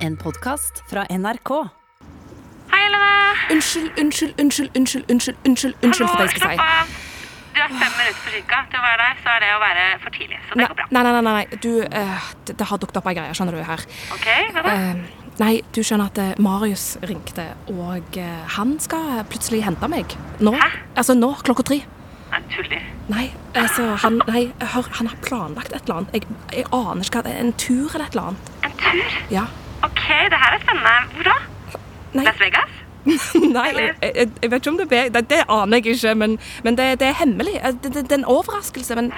En podkast fra NRK. Hei, Helene. Unnskyld, unnskyld, unnskyld, unnskyld, unnskyld, unnskyld, unnskyld for det jeg skal slapp si. av. Du er fem minutter forsinka til å være der, så er det å være for tidlig. Så det går bra. nei, nei, nei, nei. Du, uh, det, det har dukket opp ei greie, skjønner du her. Ok, hva da? Uh, nei, du skjønner at eh, Marius ringte, og han skal plutselig hente meg. Nå. Hæ? Altså nå, klokka tre. Nei, tuller. Nei, altså, han, nei, hør, han har planlagt et eller annet. Jeg, jeg aner ikke hva det er. En tur eller et eller annet. En tur? Ja. Ok, det her er spennende. Hvor da? Nei, Las Vegas? nei jeg, jeg, jeg vet ikke om det er det, det aner jeg ikke, men, men det, det er hemmelig. Eh, Det, det, er en overraskelse, men,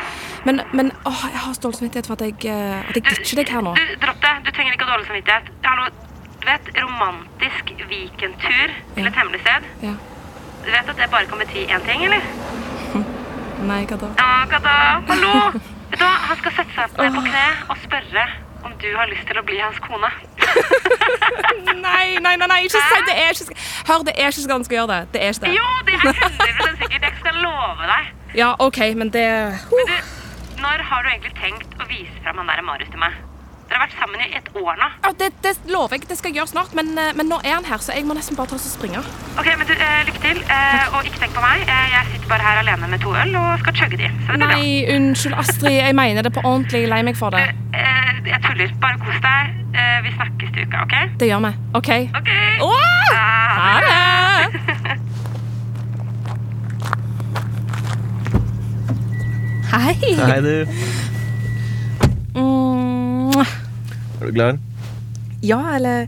men, men åh, jeg har stolt samvittighet for at jeg, eh, at jeg ditcher deg her nå. Du, dropp det. Du trenger ikke dårlig samvittighet. Hallo, du vet, romantisk weekendtur til et hemmelig sted. Ja. Du vet at det bare kan bety én ting, eller? Nei, hva da? Ja, hva da? Hallo? Vet du hva, han skal sette seg ned på kne og spørre om du har lyst til å bli hans kone. Nei, nei, nei, nei ikke si det. Er ikke, hør, det er ikke sånn ganske skal gjøre det. Det er ikke det. Jo, det er 100 sikkert. Jeg skal love deg. Ja, OK, men det Men du, når har du egentlig tenkt å vise fram han der Marius til meg? Dere har vært sammen i et år nå. ja, det, det lover jeg. Det skal jeg gjøre snart. Men, eh, men nå er han her, så jeg må nesten bare ta oss og springe. Ok, men du, eh, Lykke til. Eh, og ikke tenk på meg. Eh, jeg sitter bare her alene med to øl og skal chugge de. Så det blir bra. Nei, unnskyld, Astrid. Jeg mener det på ordentlig. Lei meg for det. Eh, jeg tuller. Bare kos deg. Eh, vi snakkes til uka, OK? Det gjør vi. OK? OK. Oh! Ja, Ha det! Hei. Hei, du. Mm, Er du klar? ja, eller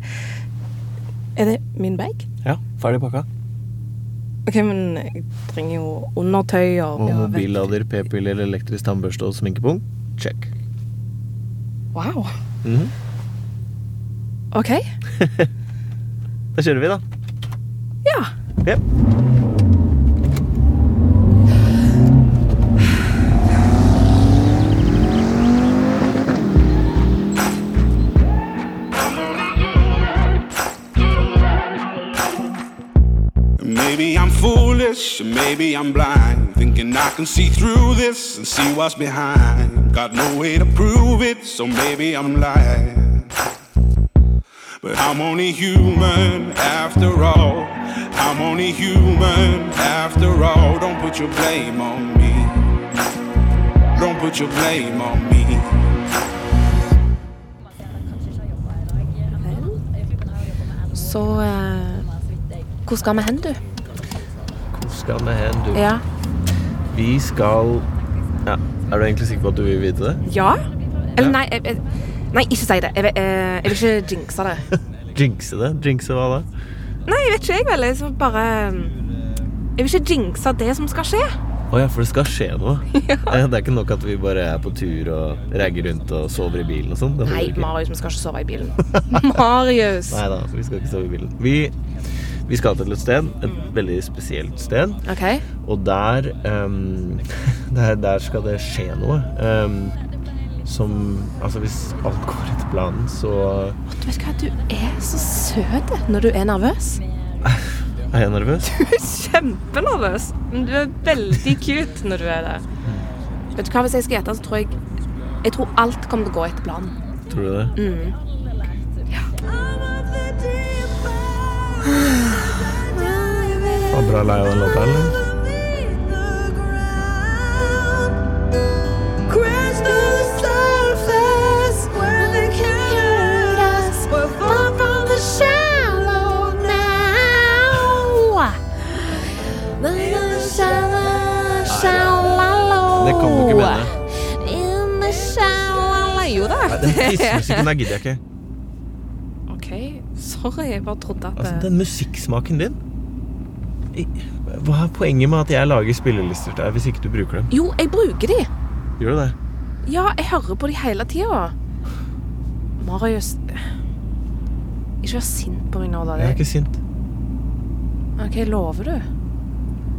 Er det min bag? Ja. Ferdig pakka. OK, men jeg trenger jo undertøy og Og mobillader, p-piller, elektrisk tannbørste og sminkepung. Check. Wow. Mhm. OK. Da kjører vi, da. Ja. Ja. Foolish, maybe I'm blind, thinking I can see through this and see what's behind. Got no way to prove it, so maybe I'm lying. But I'm only human after all. I'm only human after all. Don't put your blame on me. Don't put your blame on me. Så eh, Hvor skal vi hen, du? Skal vi hen, du? Ja. Vi skal Ja, Er du egentlig sikker på at du vil vite det? Ja? Eller nei, jeg, nei, ikke si det. Jeg, vil- jeg vil ikke jinxe det. Jinxe det? Jinxe hva da? Nei, jeg vet ikke, jeg vel. Jeg bare Jeg vil ikke jinxe det som skal skje. Å ja, for det skal skje noe. ja. Det er ikke nok at vi bare er på tur og ragger rundt og sover i bilen og sånn. Nei. Marius, vi skal ikke sove i bilen. Marius! Nei da, vi skal ikke sove i bilen. Vi, vi skal til et sted, et veldig spesielt sted. OK. Og der, um, der, der skal det skje noe. Um, som Altså, hvis alt går etter planen, så Du vet hva, du er så søt når du er nervøs. er jeg nervøs. Du er kjempenervøs, men du er veldig cute når du er det. Vet du hva, hvis jeg skal gjette, så tror jeg Jeg tror alt kommer til å gå etter planen. Tror du det? Mm. Var bra lei av den låta, eller? Det kan du ikke mene. Jo da. Den tidsmusikken der gidder jeg ikke. Sorry. Jeg bare trodde at Altså, den musikksmaken din Hva er poenget med at jeg lager spillelister til deg hvis ikke du bruker dem? Jo, jeg bruker de. Gjør du det? Ja, jeg hører på de hele tida. Marius Ikke vær sint på meg nå, da. Jeg er ikke sint. OK, lover du?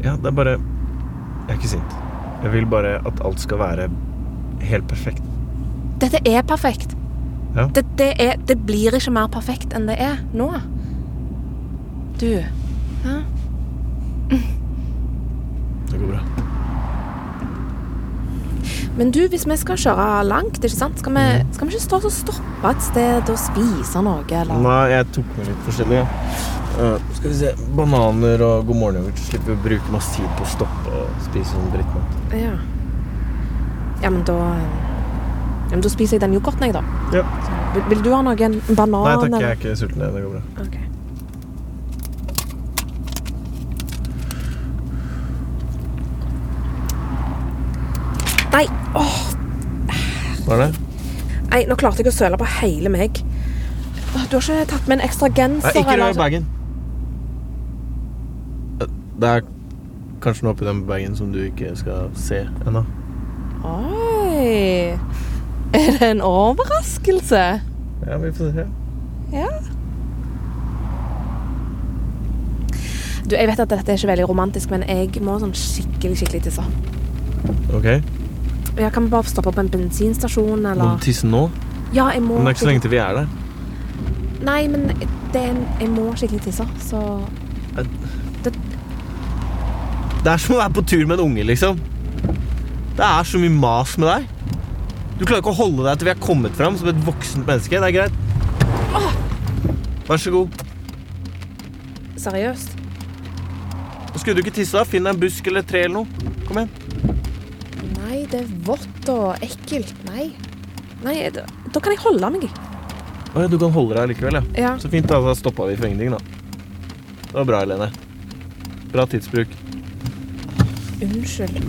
Ja, det er bare Jeg er ikke sint. Jeg vil bare at alt skal være helt perfekt. Dette er perfekt. Ja. Det, det, er, det blir ikke mer perfekt enn det er nå. Du Hæ? Det går bra. Men du, hvis vi skal kjøre langt, ikke sant? Skal vi, Mm. skal vi ikke stå og stoppe et sted og spise noe, eller? Nei, jeg tok med litt forskjellig. Ja. Eh, skal vi se Bananer og god morgen-yoghurt. Slipper å bruke masse tid på å stoppe og spise sånn drittmat. Ja. Ja, men da ja, men Da spiser jeg den yoghurten, jeg, da. Ja. Vil, vil du ha noen banan? Nei takk, jeg er ikke sulten. Det går bra. Okay. Nei, åh, Hva er det? nei, nå klarte jeg å søle på hele meg. Du har ikke tatt med en ekstra genser? Nei, ikke rør bagen. Det er kanskje noe oppi den bagen som du ikke skal se ennå. Oi. Er det en overraskelse? Ja, vi får se. Ja. Du, jeg vet at dette er ikke veldig romantisk, men jeg må sånn skikkelig, skikkelig tisse. Ok. Ja, kan vi bare stoppe på en bensinstasjon, Må eller? du tisse nå? Ja, jeg må Men det er ikke så lenge til vi er der. Nei, men det er en, jeg må skikkelig tisse, så Det er som å være på tur med en unge, liksom. Det er så mye mas med deg. Du klarer ikke å holde deg til vi er kommet fram som et voksent menneske. Det er greit. Vær så god. Seriøst? Skulle du ikke tisse, da? Finn deg en busk eller et tre eller noe. Kom igjen. Nei, det er vått og ekkelt. Nei. Nei, da, da kan jeg holde meg. Å ja, du kan holde deg likevel, ja. Ja. Så fint, da. Da stoppa vi ingenting, da. Det var bra, Helene. Bra tidsbruk. Unnskyld.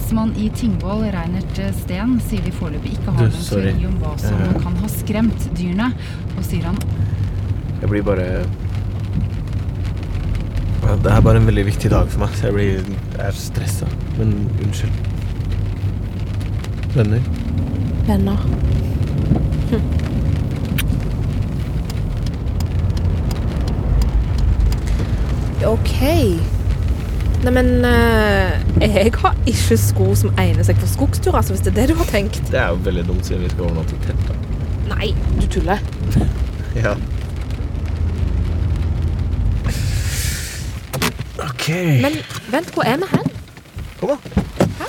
Lensmann i Tingvoll, Reinert Steen, sier de foreløpig ikke har Du, noen teori om hva som Eh. kan ha skremt dyrene, og sier han Jeg blir bare ja, Det er bare en veldig viktig dag for meg, så jeg blir jeg er stressa. Men unnskyld. Venner. Venner. Hm. OK. Neimen Jeg har ikke sko som egner seg for skogsturer, altså, hvis det er det du har tenkt. Det er jo veldig dumt siden vi skal overnatte i telt. da. Nei, du tuller. Ja. OK. Men vent, hvor er vi hen? Kom, da.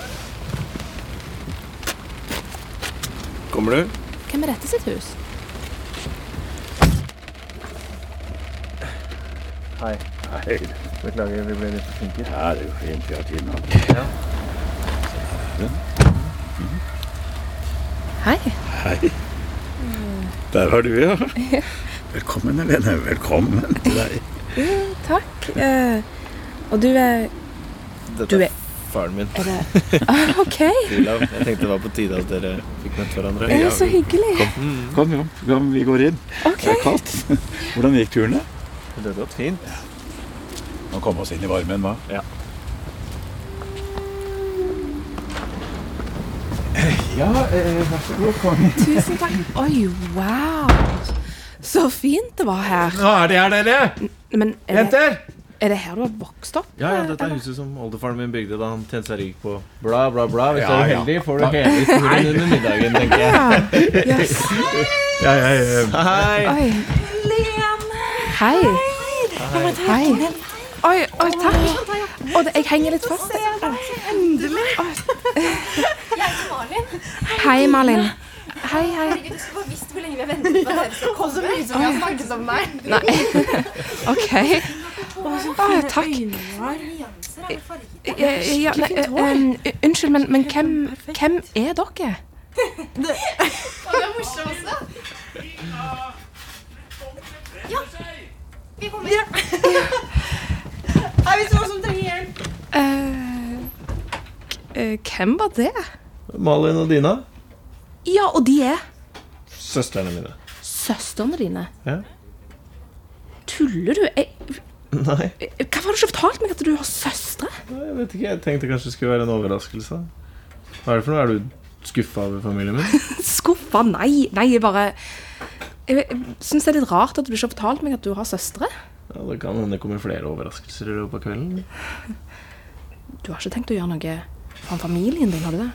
Kommer du? Hvem er dette sitt hus? Hei. Hei. Beklager, vi ble litt forsinket. Ja, det er jo fint vi har tid nå. Hei. Hei. Der var du, ja. Velkommen, Helene. Velkommen til deg. Takk. Eh, og du er Dette Du er faren min. Er det ah, OK. Jeg tenkte det var på tide at dere fikk møtt hverandre. Det er så hyggelig. Kom, Kom, jo. Kom, vi går inn. Okay. Det er kaldt. Hvordan gikk turene? Det har gått fint. Nå komme oss inn i varmen, hva? Ja. Ja, vær så god. Kom inn. Tusen takk. Oi, wow. Så fint det var her. Nå er de her, dere! Men er det, Jenter! er det her du har vokst opp? Ja, ja, dette er huset som oldefaren min bygde da han tjente seg rik på bla, bla, bla. Hvis du Ja, er ja. uheldig, får du hele historien under middagen, tenker jeg. Yes. Ja, ja, ja. Hei! Oi. Hei. Hei. Oi, oi, takk. Å, det- jeg henger litt fast. Endelig. Jeg heter Malin. Hei, Malin. Hei, hei. Du skulle bare visst hvor lenge vi har ventet på dere skal komme. Så mye som vi har snakket om meg. Nei. OK. Å, takk. Ja, ja, nei, eh, unnskyld, men, men hvem, hvem er dere? Det er morsomt også. Ja. Vi kommer. Hei, hvis det var som trenger hjelp. Eh, eh, hvem var det? Malin og Dina. Ja, og de er Søstrene mine. søstrene dine. Ja. Tuller du? Jeg, Nei, Hvorfor har du ikke fortalt meg at du har søstre? jeg vet ikke. Jeg tenkte kanskje det skulle være en overraskelse. Hva er det for noe? Er du skuffa over familien min? Skuffa? Nei, nei, jeg bare jeg syns det er litt rart at du ikke har fortalt meg at du har søstre. Ja, Det kan hende det kommer flere overraskelser i løpet av kvelden. Du har ikke tenkt å gjøre noe for familien din, har du det?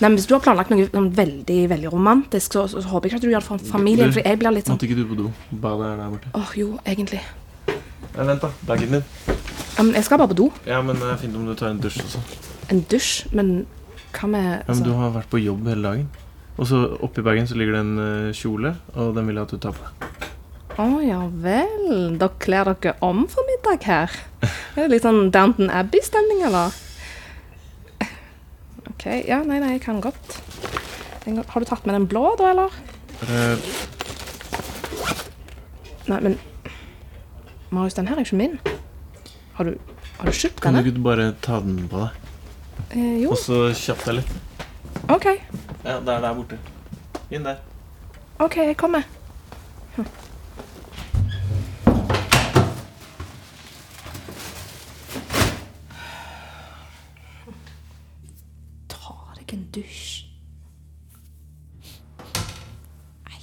Nei, men Hvis du har planlagt noe sånn veldig veldig romantisk, så, så, håper jeg ikke at du gjør det for familien. For jeg blir litt sånn Måtte ikke du på do? Badet er der borte. Åh, jo, egentlig. Nei, vent, da. Bagen din. Ja, men jeg skal bare på do. Ja, men det er fint om du tar en dusj også. En dusj, men hva med Ja, men altså, Du har vært på jobb hele dagen. Og så oppi bagen så ligger det en eh, kjole, og den vil jeg at du tar på deg. Å ja vel. Da kler dere om for middag her. Er det litt sånn Downton Abbey-stemning, eller? OK. Ja, nei, nei, jeg kan godt. Har du tatt med den blå, da, eller? Uh. Nei, men Marius, den her er ikke min. Har du, har du kjøpt kan du ikke bare ta den på deg? Eh, jo. Og så kjapp deg litt. OK. Ja, det er der borte. Inn der. OK, jeg kommer. Hm. Ta deg en dusj. Nei.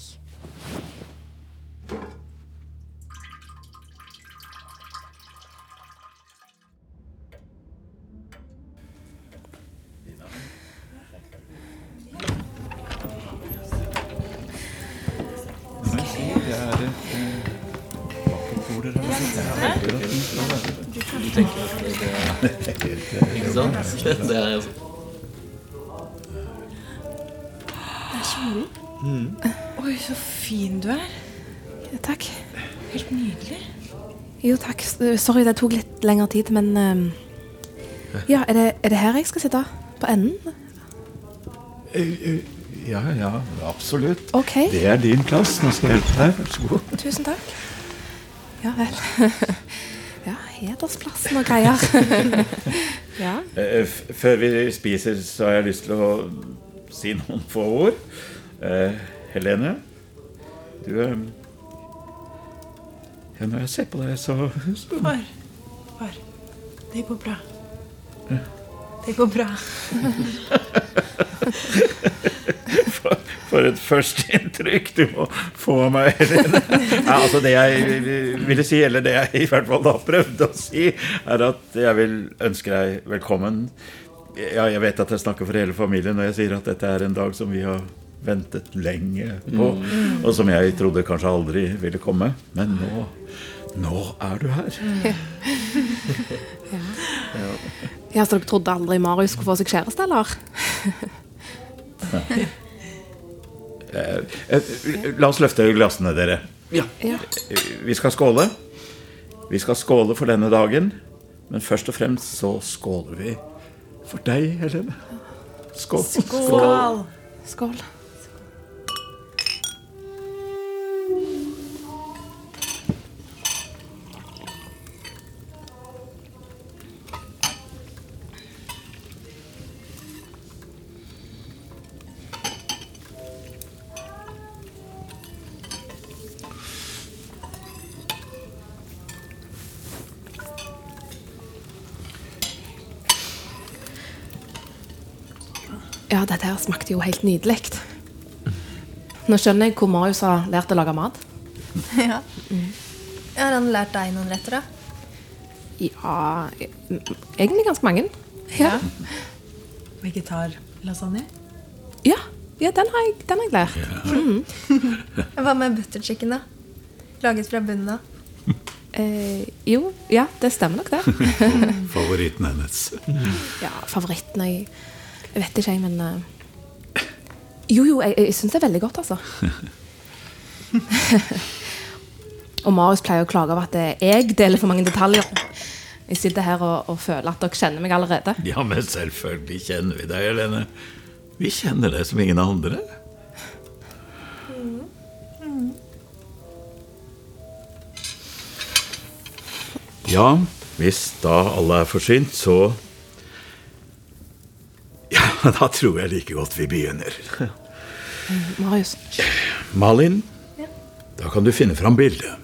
Ikke sant? Det er Oi, takk. Sorry, det tok litt lengre tid, men ehm, Ja, er det, er det her jeg skal sitte? På enden? Ja, ja, absolutt. Okay. Det er din plass. Nå skal jeg hjelpe deg. Vær så god. Tusen takk. Ja vel. ja, hedersplassen og greier. ja. Eh, Før vi spiser, så har jeg lyst til å si noen få ord. Eh, Helene, du eh, Ja, når jeg ser på deg, så, så Far. Far. Det går bra. Det går bra. for, for et førsteinntrykk du må få av meg, Helene. Ja, altså det jeg ville si, eller det jeg i hvert fall da prøvde å si, er at jeg vil ønske deg velkommen. Ja, jeg vet at jeg snakker for hele familien når jeg sier at dette er en dag som vi har ventet lenge på, og som jeg trodde kanskje aldri ville komme. Men nå, nå er du her. ja, Så dere trodde aldri Marius skulle få seg kjæreste, eller? Eh, eh, La oss løfte glassene, dere. Ja. Vi skal skåle. Vi skal skåle for denne dagen. Men først og fremst så skåler vi for deg, Helene. Skål. Skål. Skål. Ja, dette her smakte jo helt nydelig. Nå skjønner jeg hvor Marius har lært å lage mat. Ja. Har han lært deg noen retter, da? Ja, e- egentlig ganske mange. Ja, Vegetarlasagne? ja, ja den, har jeg, den har jeg lært. Hva med butter chicken, da? Laget fra bunnen av? Eh, jo, ja, det stemmer nok det. Favoritten hennes. Ja, favoritten jeg, jeg vet ikke, jeg, men eh, Jo, jo, jeg, jeg syns det er veldig godt, altså. og Marius pleier å klage over at jeg deler for mange detaljer. Jeg sitter her og, og føler at dere kjenner meg allerede. Ja, men selvfølgelig kjenner vi deg, Helene. Vi kjenner deg som ingen andre. Ja, hvis da alle er forsynt, så da tror jeg like godt vi begynner. Marius. Malin, da kan du finne fram bildet.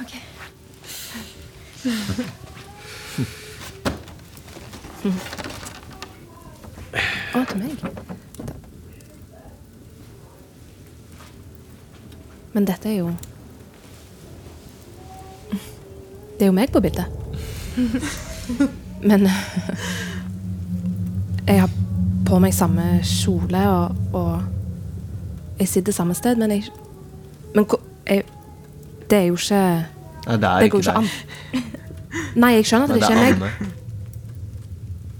Ok. Å, til meg. Men dette er jo Det er jo meg på bildet. Men Jeg har på meg samme kjole, og, og jeg sitter samme sted, men jeg Men jeg, det er jo ikke Nei, det er går ikke jo deg. an. Nei, jeg skjønner at Nei, det det ikke er meg.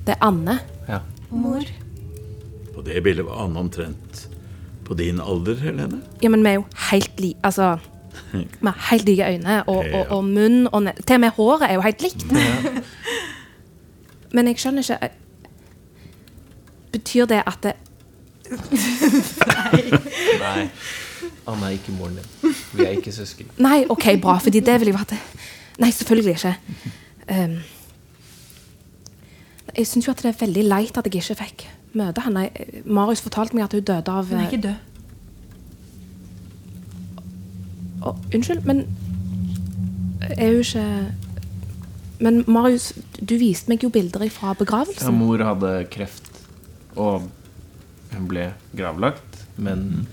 Det er Anne. Ja. Mor. På det bildet var Anne omtrent på din alder, Helene. Ja, men vi er jo helt like Altså, vi har helt like øyne og, Ja. og, og munn og ne Til og med håret er jo helt likt. Men jeg skjønner ikke Betyr det at det Nei. Anna er ikke moren din. Vi er ikke søsken. Nei, OK, bra, fordi det ville jo vært Nei, selvfølgelig ikke. Um, jeg syns jo at det er veldig leit at jeg ikke fikk møte henne. Marius fortalte meg at hun døde av Hun er ikke død. Oh, unnskyld, men er hun ikke Men Marius, du viste meg jo bilder fra begravelsen. Ja, mor hadde kreft, og hun ble gravlagt, men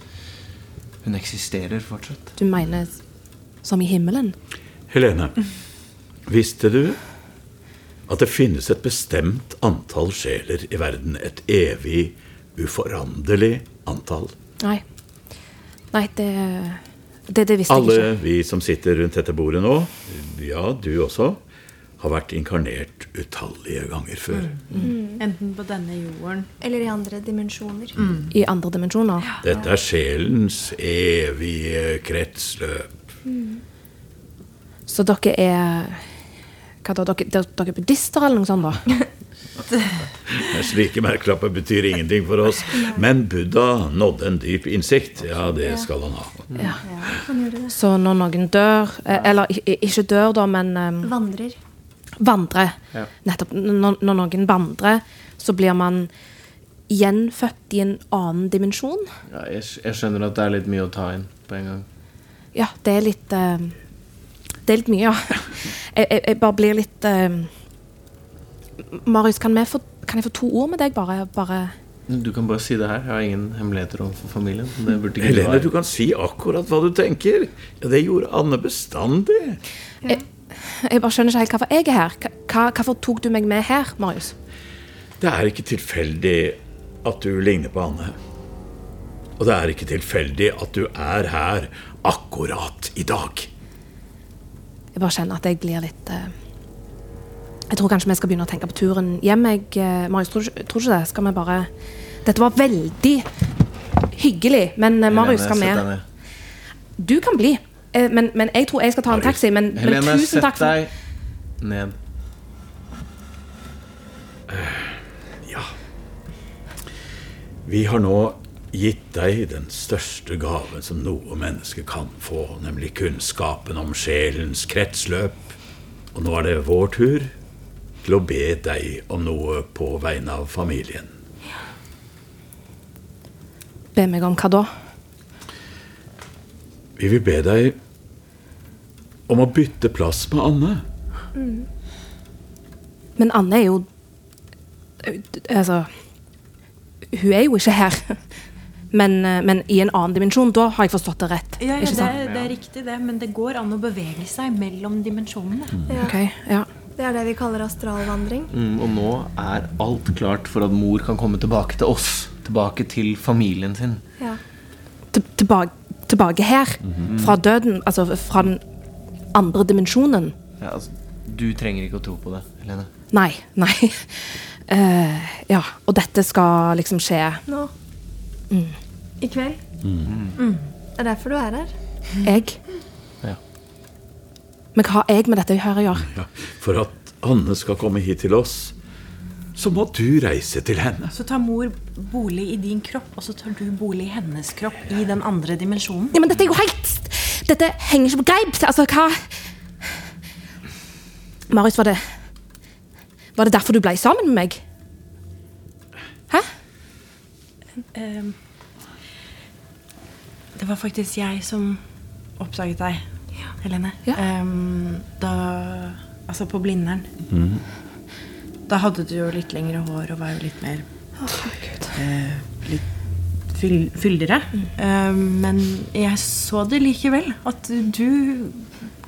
hun eksisterer fortsatt. Du mener som i himmelen? Helene, visste du at det finnes et bestemt antall sjeler i verden? Et evig, uforanderlig antall? Nei. Nei, det Det, det visste Alle jeg ikke. Alle vi som sitter rundt dette bordet nå, ja, du også, har vært inkarnert utallige ganger før. Enten på denne jorden Eller i andre dimensjoner. I andre dimensjoner. Dette er sjelens evige kretsløp. Så dere er Hva da? Dere, dere, er buddhister, eller noe sånt? da? Slike merkelapper betyr ingenting for oss, men Buddha nådde en dyp innsikt. Ja, det skal han ha. Ja. Så når noen dør eh, Eller ikke dør, da, men um, Vandrer. Vandrer Ja. Nettopp. Når, når noen vandrer, så blir man gjenfødt i en annen dimensjon. Ja, jeg, jeg skjønner at det er litt mye å ta inn på en gang. Ja, det er litt uh, Det er litt mye, ja. Jeg, jeg, jeg bare blir litt uh, Marius, kan, vi få, kan jeg få to ord med deg, bare? bare Du kan bare si det her. Jeg har ingen hemmeligheter overfor familien. Det burde ikke Helene, du kan si akkurat hva du tenker. Ja, det gjorde Anne bestandig. jeg, jeg bare skjønner ikke helt hvorfor jeg er her. Hva, hvorfor tok du meg med her, Marius? Det er ikke tilfeldig at du ligner på Anne. Og det er ikke tilfeldig at du er her akkurat i dag. Jeg bare kjenner at jeg blir litt uh... Jeg tror kanskje vi skal begynne å tenke på turen hjem. Jeg, uh, Marius, tror, du tror du ikke det? Skal vi bare Dette var veldig hyggelig, men uh, Marius, skal vi. Du kan bli. Eh, Men, men jeg tror jeg skal ta en taxi. Men, men tusen sett takk for deg ned. Ja. Vi har nå gitt deg den største gaven som noe menneske kan få, nemlig kunnskapen om sjelens kretsløp. Og nå er det vår tur til å be deg om noe på vegne av familien. Be meg om hva da? Vi vil be deg om å bytte plass med Anne. Men Anne er jo Altså Hun er jo ikke her. Men, eh, men i en annen dimensjon. Da har jeg forstått det rett. Ja, ja ikke det, sant? er, det er riktig, det. Men det går an å bevege seg mellom dimensjonene. Ja. Okay, ja. Det er det vi kaller astralvandring. Mm, og nå er alt klart for at mor kan komme tilbake til oss. Tilbake til familien sin. Ja. Tilbake, tilbake her. Fra døden. Altså fra den andre dimensjonen. Ja, altså, du trenger ikke å tro på det, Helene. Nei. Nei. Uh, ja. Og dette skal liksom skje Nå. Mm. I kveld. Mm. Det er derfor du er her. Jeg. Ja. Men hva har jeg med dette her å gjøre? Ja, for at Anne skal komme hit til oss, så må du reise til henne. Så tar mor bolig i din kropp, og så tar du bolig i hennes kropp i den andre dimensjonen. Ja, men dette er jo helt Dette henger ikke på greip. Altså, hva Marius, var det Var det derfor du ble sammen med meg? Hæ? Um, det var faktisk jeg som oppdaget deg, Helene. Ja. Um, da Altså på Blindern. Mhm. Da hadde du jo litt lengre hår og var jo litt mer Litt fyll, fyldigere. Eh, men jeg så det likevel. At du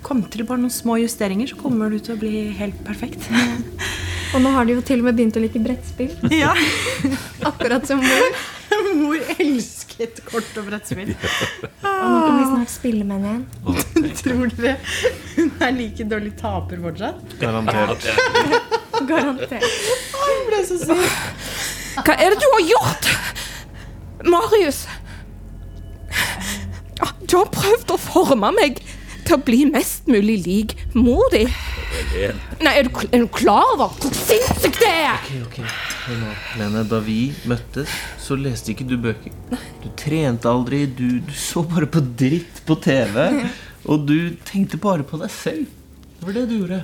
kom til bare noen små justeringer, så kommer du til å bli helt perfekt. Og nå har de jo til og med begynt å like brettspill. Ja. Akkurat som mor. Mor elsket kort og brettspill. Og nå kan vi snart spille med henne igjen. Tror dere hun er like dårlig taper fortsatt? Garantert. Garantert. Hun ble så syk. Hva er det du har gjort? Marius! Du har prøvd å forme meg til å bli mest mulig lik mor di. Nei, er du, er du klar over hvor sinnssykt det er? Ok, ok. Lene. Da vi møttes, så leste ikke du bøker. Du trente aldri, du, du så bare på dritt på TV. Og du tenkte bare på deg selv. Det var det du gjorde.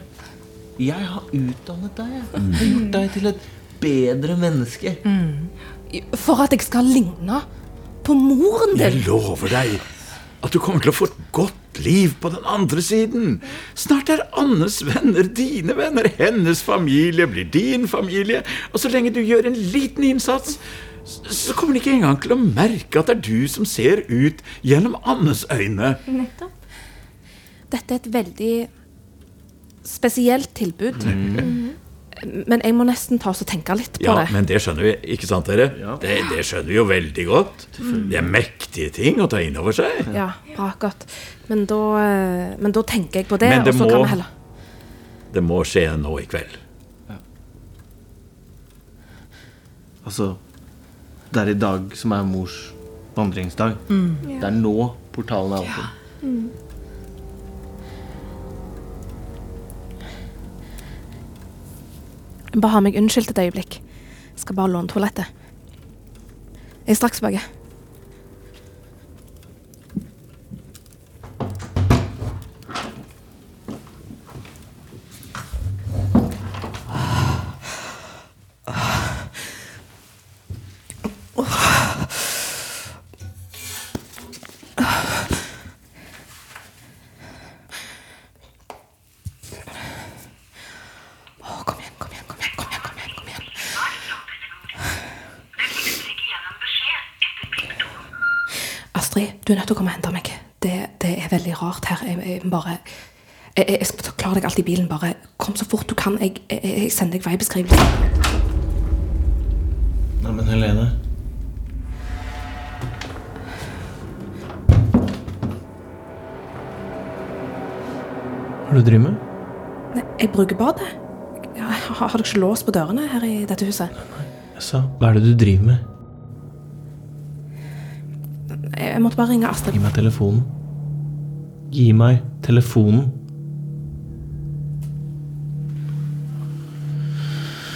Jeg har utdannet deg. Jeg har gjort deg til et bedre menneske. For at jeg skal ligne på moren din. Jeg lover deg at du kommer til å få et godt liv på den andre siden. Snart er Annes venner dine venner. Hennes familie blir din familie. Og så lenge du gjør en liten innsats, så kommer de ikke engang til å merke at det er du som ser ut gjennom Annes øyne. Nettopp. Dette er et veldig spesielt tilbud. Mhm. Men jeg må nesten ta oss og tenke litt på Ja, det. men det skjønner vi, ikke sant dere? Det, det skjønner vi jo veldig godt. Det er mektige ting å ta inn over seg. Ja, bra, godt. Men da, eh, men da tenker jeg på det, det og så må- kan vi heller Det må skje nå i kveld. Altså, det er i dag som er mors vandringsdag. Mm. Det er nå portalen er åpen. Bare ha meg unnskyldt et øyeblikk. Jeg skal bare låne toalettet. Jeg er straks tilbake. Å, kom igjen, kom igjen, kom igjen, kom igjen, kom igjen, kom igjen. Astrid, du er nødt til å komme og hente meg. Det, det er veldig rart her. Jeg, jeg bare jeg, jeg skal forklare deg alt i bilen. Bare kom så fort du kan. Jeg, jeg, jeg sender deg veibeskrivelse. Nei, men Helene Hva er det du driver med? Nei, jeg bruker badet. Har, har dere ikke lås på dørene her i dette huset? Jeg sa, hva er det du driver med? Jeg, jeg måtte bare ringe Astrid. Gi meg telefonen. Gi meg telefonen.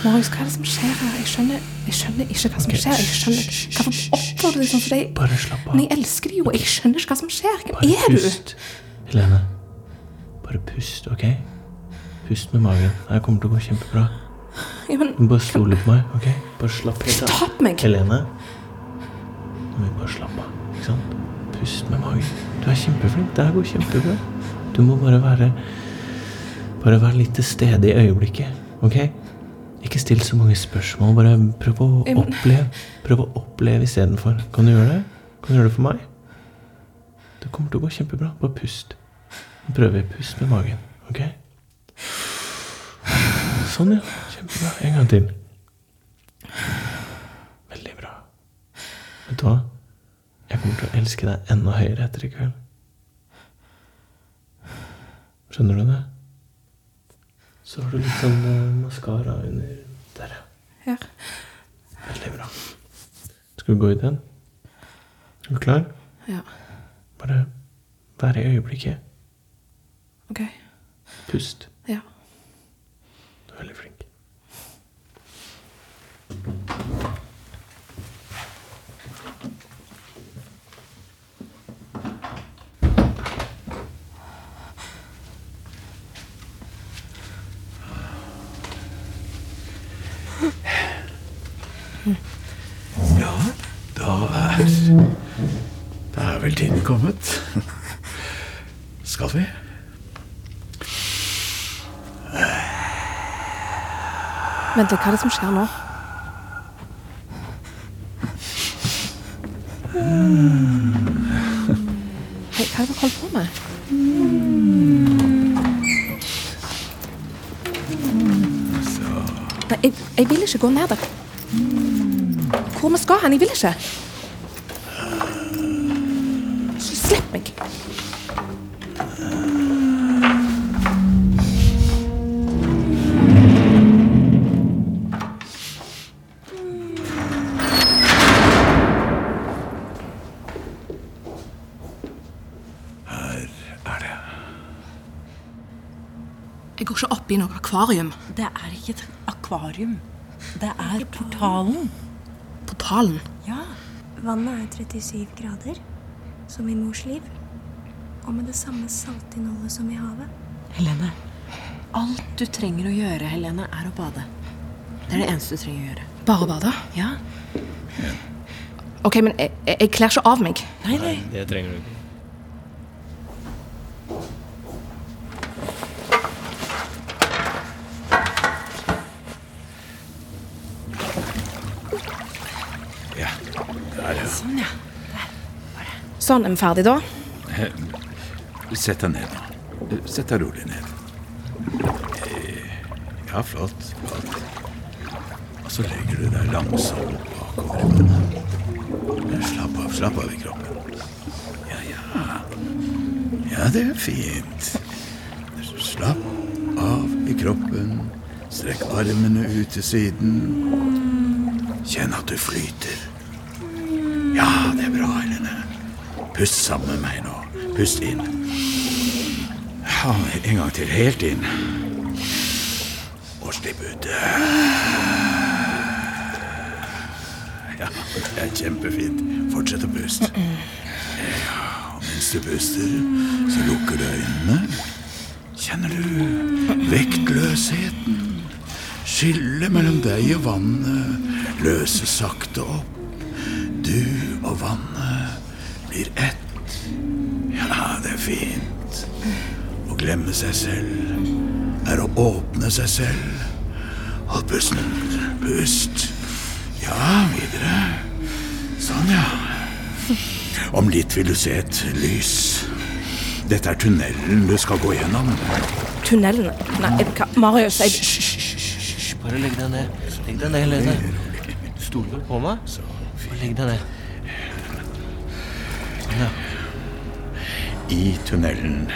Marius, hva er det som skjer her? Jeg skjønner, jeg skjønner ikke hva som okay. skjer. Jeg skjønner Hvorfor oppfører du deg sånn? Bare slapp av. Men jeg elsker deg jo. Jeg skjønner ikke hva som skjer. Hvem Bare er du? pust. Helene, bare pust, ok? Pust med magen. Det kommer til å gå kjempebra. Ja, men, Du bare stole på meg, ok? Bare slapp helt av. Helene, nå må vi bare slappe av, ikke sant? Pust med magen. Du er kjempeflink. Det her går kjempebra. Du må bare være Bare være litt til stede i øyeblikket, ok? Ikke still så mange spørsmål. Bare prøv å oppleve. Prøv å oppleve istedenfor. Kan du gjøre det? Kan du gjøre det for meg? Det kommer til å gå kjempebra. Bare pust. Nå prøver vi. Pust med magen. Ok? Sånn, ja. Kjempebra. En gang til. Veldig bra. Vet du hva? Jeg kommer til å elske deg enda høyere etter i kveld. Skjønner du det? Så har du litt sånn uh, maskara under der, ja. Veldig bra. Skal vi gå ut igjen? Er du klar? Ja. Bare vær i øyeblikket. OK. Pust. Ja. Du er veldig flink. Ja, da er Da er vel tiden kommet. Skal vi? Vent litt, hva er det som skjer nå? Hei, hva er det dere holder på med? Jeg, vil ikke gå ned der. Hvor vi skal hen? Jeg vil ikke. Slipp meg. det. Jeg går ikke opp i noe akvarium. Det er ikke et akvarium. Det er portalen. Portalen? Ja. Vannet er 37 grader, som i mors liv. Og med det samme saltinnholdet som i havet. Helene, alt du trenger å gjøre, Helene, er å bade. Det er det eneste du trenger å gjøre. Bare bade? Ja. Ok, men jeg, jeg, jeg kler ikke av meg. Nei, nei. Det trenger du ikke. Ja, der, ja. Sånn, ja. Sånn, er vi ferdig da? Eh, Sett deg ned, da. Sett deg rolig ned. Eh, Ja, flott. Flott. Og så legger du deg langsomt bakover. Eh, Slapp av, slapp av i kroppen. Ja, ja. Ja, det er fint. Slapp av i kroppen. Strekk armene ut til siden. Kjenn at du flyter. Ja, det er bra, Helene. Pust sammen med meg nå. Pust inn. En gang til. Helt inn. Og slipp ut. Ja, det er kjempefint. Fortsett å puste. Ja, og mens du puster, så lukker du øynene. Kjenner du vektløsheten? Skillet mellom deg og vannet løses sakte opp. Du og vannet blir ett. Ja, det er fint. Å glemme seg selv er å åpne seg selv. Hold pusten. Pust. Ja, videre. Sånn, ja. Om litt vil du se et lys. Dette er tunnelen du skal gå gjennom. Tunnelen? Nei, hva- Marius, jeg Hysj, bare legg deg ned. Legg deg ned, Helene. Stoler du på meg? Bare legg deg ned. I tunnelen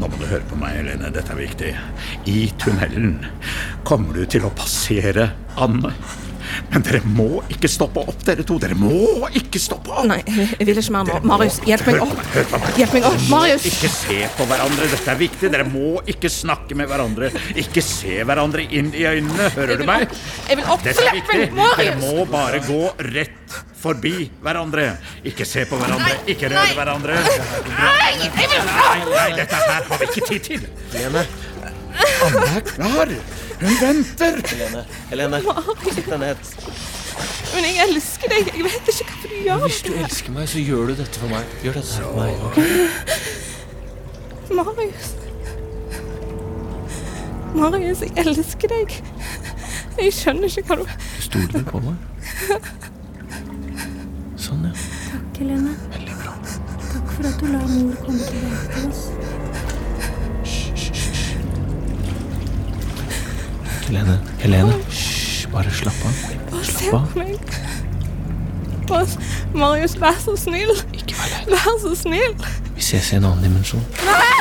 Nå må du høre på meg, Helene. Dette er viktig. I tunnelen kommer du til å passere Anne. Men dere må ikke stoppe opp, dere to. Dere må ikke stoppe opp. Nei, jeg vil ikke mer. Marius, hjelp meg opp. hør på meg. Hjelp meg opp, Marius. Ikke se på hverandre. Dette er viktig. Dere må ikke snakke med hverandre. Ikke se hverandre inn i øynene. Hører du meg? Jeg vil opp. Dette er viktig. Dere må bare gå rett forbi hverandre. Ikke se på hverandre. Ikke røre hverandre. Nei, Nei, nei, dette her har vi ikke tid til. Helene. Anne er klar. Hun venter. Helene, Helene, sitt deg ned. Men jeg elsker deg. Jeg vet ikke hva du gjør. Hvis du elsker meg, så gjør du dette for meg. Gjør dette for meg. Okay? Marius. Marius, jeg elsker deg. Jeg skjønner ikke hva du Stoler du på meg? Sånn, ja. Takk, Helene. Takk for at du la mor komme tilbake til oss. Helene, Helene. Hysj, bare slapp av. Bare Slapp av. meg. Marius, vær så snill. Ikke vær lei. Vær så snill. Vi ses i en annen dimensjon. Alle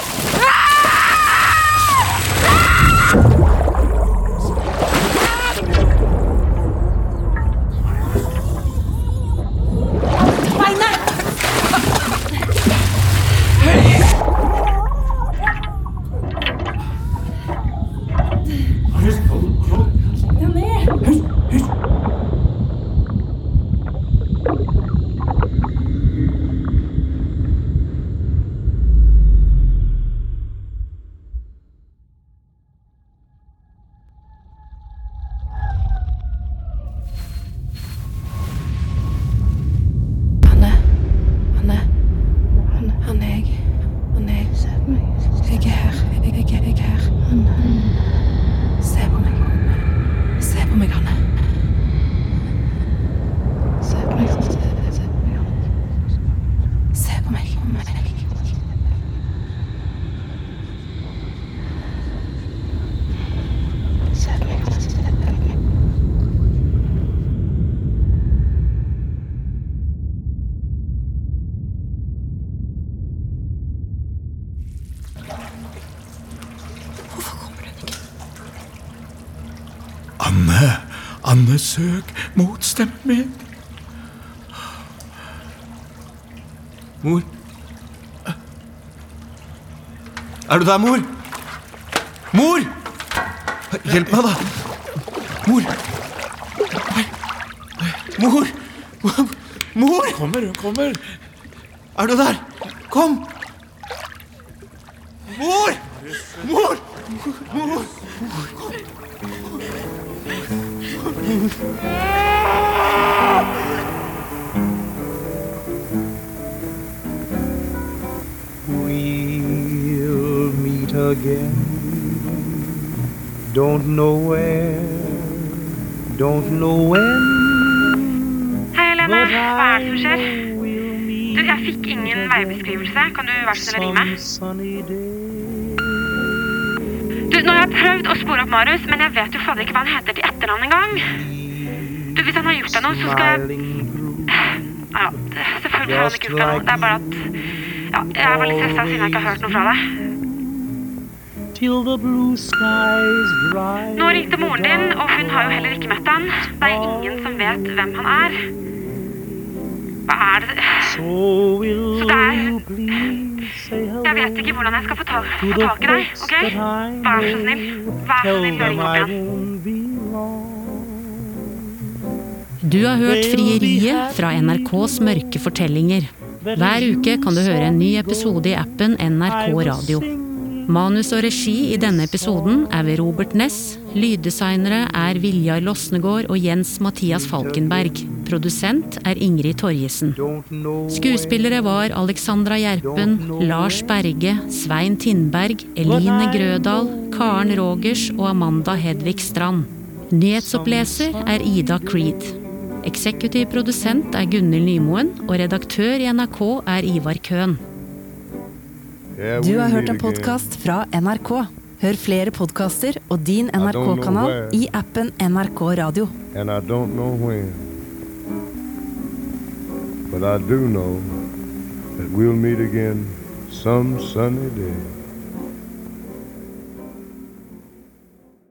stemmen min. Mor? Er du der, mor? Mor! Hjelp meg, da! Mor! Mor! Mor! Hun Kommer, hun kommer. Er du der? Kom! Mor! Mor! Mor! We'll again. Don't know where, don't know when. Hei, Helene. Hva er det som skjer? Du, jeg fikk ingen veibeskrivelse. Kan du være så snill å ringe meg? Du, nå har jeg prøvd å spore opp Marius, men jeg vet jo fader ikke hva han heter til etternavn engang. Du, hvis han har gjort deg noe, så skal jeg Ja, selvfølgelig har han ikke gjort deg noe. Det er bare at Ja, jeg var litt stressa siden jeg ikke har hørt noe fra deg. Nå ringte moren din, og hun har jo heller ikke møtt han. Det er ingen som vet hvem han er. Hva er det Så det er Jeg vet ikke hvordan jeg skal få tak, få tak i deg, OK? Vær så snill. Vær så snill, ring opp igjen. Du har hørt Frieriet fra NRKs mørke fortellinger. Hver uke kan du høre en ny episode i appen NRK Radio. Manus og regi i denne episoden er ved Robert Ness. Lyddesignere er Viljar Losnegård og Jens Mathias Falkenberg. Produsent er Ingrid Torjesen. Skuespillere var Alexandra Gjerpen, Lars Berge, Svein Tindberg, Eline Grødal, Karen Rogers og Amanda Hedvig Strand. Nyhetsoppleser er Ida Creed. Eksekutiv produsent er Gunhild Nymoen, og redaktør i NRK er Ivar Køhn. Du har hørt en podkast fra NRK. Hør flere podkaster og din NRK-kanal i appen NRK Radio. And I don't know when. But I do know that we'll meet again some sunny day.